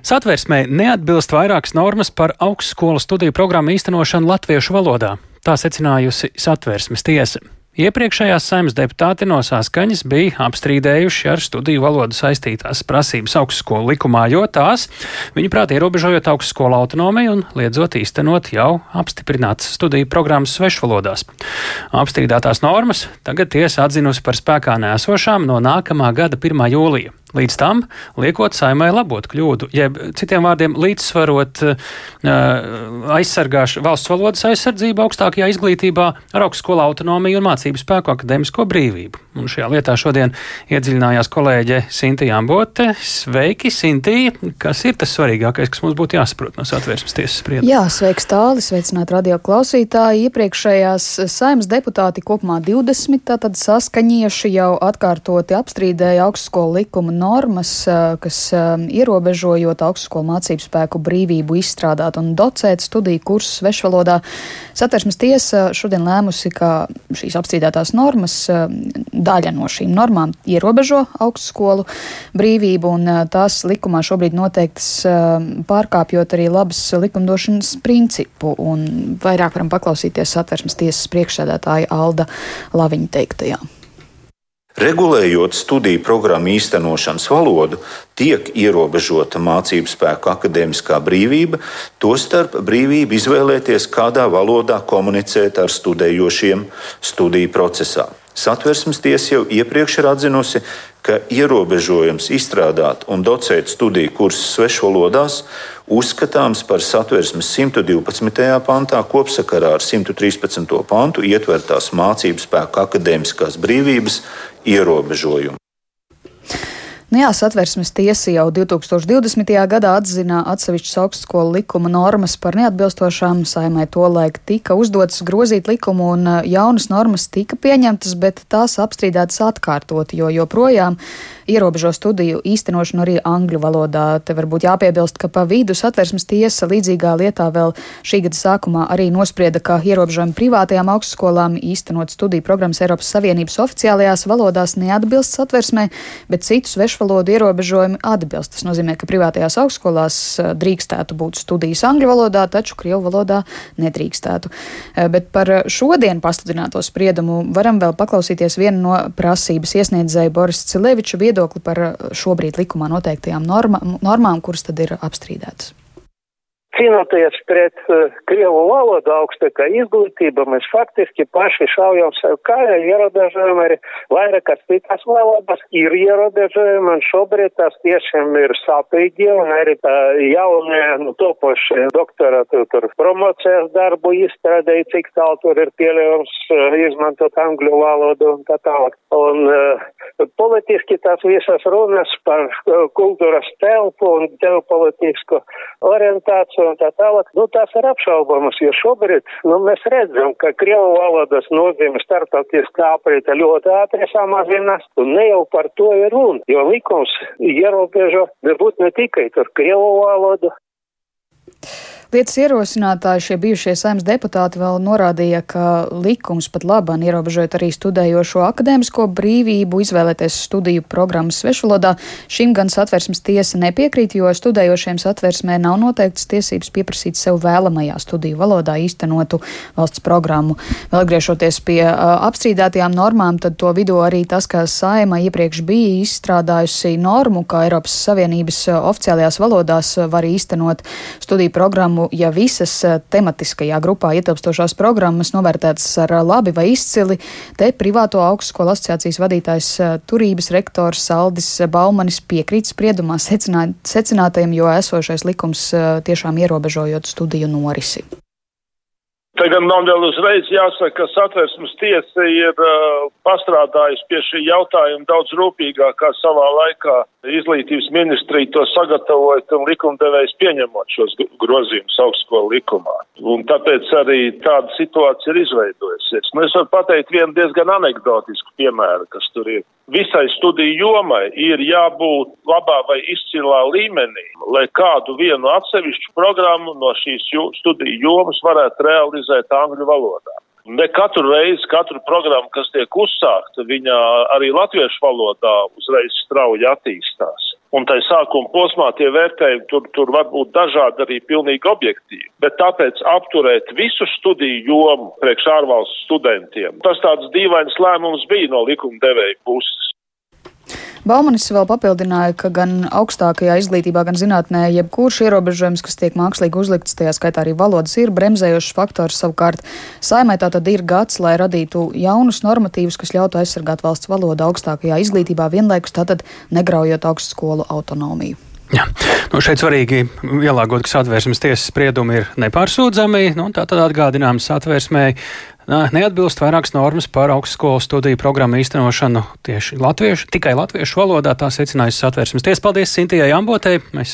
Satversmē neatbilst vairākas normas par augstskolu studiju programmu īstenošanu latviešu valodā. Tā secinājusi satversmes tiesa. Iepriekšējās saimnes deputāti no saskaņas bija apstrīdējuši ar studiju valodu saistītās prasības augstskolu likumā, jo tās, viņuprāt, ierobežojot augstskolu autonomiju un liedzot īstenot jau apstiprinātas studiju programmas svešvalodās. Apstrīdētās normas tagad tiesa atzinusi par spēkā nēsošām no nākamā gada 1. jūlija. Līdz tam liekot saimai labot kļūdu, jeb citiem vārdiem līdzsvarot uh, aizsargāšu valsts valodas aizsardzību augstākajā izglītībā ar augstskolu autonomiju un mācību spēku akadēmisko brīvību. Un šajā lietā šodien iedziļinājās kolēģe Sintija Ambote. Sveiki, Sintija! Kas ir tas svarīgākais, kas mums būtu jāsaprot no satversmes tiesas sprieduma? Jā, sveiks tāli, sveicināt radio klausītāji. Iepriekšējās saimnes deputāti kopumā 20, tātad saskaņieši jau atkārtoti apstrīdēja augstskolu likuma normas, kas ierobežojot augstskolu mācību spēku brīvību izstrādāt un docēt studiju kursus svešvalodā. Satversmes tiesa šodien lēmusi, ka šīs apstrīdētās normas, daļa no šīm normām ierobežo augstskolu brīvību, un tās likumā šobrīd noteiktas pārkāpjot arī labas likumdošanas principu. Un vairāk varam paklausīties Satversmes tiesas priekšsēdētāja Alda Laviņa teiktajā. Regulējot studiju programmu īstenošanas valodu, tiek ierobežota mācību spēku akadēmiskā brīvība, tostarp brīvība izvēlēties, kādā valodā komunicēt ar studējošiem studiju procesā. Satversmes tiesa jau iepriekš ir atzinusi, ka ierobežojums izstrādāt un docēt studiju kursus svešvalodās uzskatāms par satversmes 112. pantā kopsakarā ar 113. pantu ietvertās mācību spēku akadēmiskās brīvības ierobežojumu. Nu jā, satversmes tiesa jau 2020. gadā atzina atsevišķas augstskolu likuma normas par neatbilstošām. Saimai tolaik tika uzdots grozīt likumu un jaunas normas tika pieņemtas, bet tās apstrīdētas atkārtot, jo joprojām ierobežo studiju īstenošanu arī angļu valodā. Te varbūt jāpiebilst, ka pa vidu satversmes tiesa līdzīgā lietā vēl šī gada sākumā arī nosprieda, ka ierobežojumi privātajām augstskolām īstenot studiju programmas Eiropas Savienības oficiālajās valodās neatbilst satversmē, bet citu svešvalodu ierobežojumi atbilst. Tas nozīmē, ka privātajās augstskolās eh, drīkstētu būt studijas angļu valodā, taču krievu valodā nedrīkstētu. Eh, bet par šodien pasludināto spriedumu varam vēl paklausīties vienu no prasības iesniedzēju Boris Cileviča viedokli par šobrīd likumā noteiktajām norma, normām, kuras tad ir apstrīdētas? Cīnoties pret uh, Krievu valodu augstākā izglītība, mēs faktiski paši šaujam sev kājā, ierobežojam arī vairākas citas valodas, ir ierobežojumi, un šobrīd tas tiešām ir sāpīgi, un arī uh, jaunie, nu, topošie doktora tur, tur promocijas darbu izstrādēja, cik tālu tur ir pieļaujams uh, izmantot angļu valodu un tā tālāk. Un uh, politiski tās visas runas par uh, kultūras telpu un ģeopolitisku orientāciju un tā tālāk, nu tās ir apšaubamas, jo šobrīd, nu mēs redzam, ka Krievu valodas nozīme starptautiskā aprita ļoti ātri samazinās, un ne jau par to ir runa, jo likums ierobežo, varbūt ne tikai tur Krievu valodu. Lietas ierosinātāji, šie bijušie saimnes deputāti vēl norādīja, ka likums pat labāk ierobežojot arī studējošo akadēmisko brīvību izvēlēties studiju programmas svešvalodā. Šim gan satversmes tiesa nepiekrīt, jo studējošiem satversmē nav noteiktas tiesības pieprasīt sev vēlamajā studiju valodā īstenotu valsts programmu. Vēl griežoties pie uh, apstrīdētajām normām, tad to vidū arī tas, ka saima iepriekš bija izstrādājusi normu, ka Eiropas Savienības oficiālajās valodās var īstenot studiju programmu programmu, ja visas eh, tematiskajā grupā ietilpstošās programmas novērtētas ar eh, labi vai izcili, te privāto augstskolu asociācijas vadītājs eh, turības rektors Saldis Baumanis piekrīt spriedumā secināt, secinātajiem, jo esošais likums tiešām ierobežojot studiju norisi. Te gan man vēl uzreiz jāsaka, ka satversmes tiesa ir uh, pastrādājusi pie šī jautājuma daudz rūpīgāk kā savā laikā izglītības ministrija to sagatavojot un likumdevējs pieņemot šos grozījumus augstskolu likumā. Un tāpēc arī tāda situācija ir izveidojusies. Nu, es varu pateikt vienu diezgan anegdotisku piemēru, kas tur ir. Visai studiju jomai ir jābūt labā vai izcilā līmenī, lai kādu vienu atsevišķu programmu no šīs studiju jomas varētu realizēt angļu valodā. Ne katru reizi, katru programmu, kas tiek uzsākta, viņa arī latviešu valodā uzreiz strauji attīstās. un tai sākuma posmā tie vērtējumi tur, tur var būt dažādi arī pilnīgi objektīvi. Bet tāpēc apturēt visu studiju jomu priekš ārvalstu studentiem, tas tāds dīvains lēmums bija no likumdevēja puses. Baumanis vēl papildināja, ka gan augstākajā izglītībā, gan zinātnē, jebkurš ierobežojums, kas tiek mākslīgi uzlikts, tajā skaitā arī valodas, ir bremzējošs faktors. Savukārt saimē tā tad ir gads, lai radītu jaunus normatīvus, kas ļautu aizsargāt valsts valodu augstākajā izglītībā, vienlaikus tātad negraujot augstskolu autonomiju. Jā. Nu, šeit svarīgi ielāgot, ka satvērsmes tiesas spriedumi ir nepārsūdzami. Nu, tā tad atgādinājums satvērsmēji neatbilst vairākas normas par augstskolu studiju programmu īstenošanu tieši latviešu, tikai latviešu valodā. Tā secinājusi satvērsmes tiesa. Paldies Sintijai Ambotei. Mēs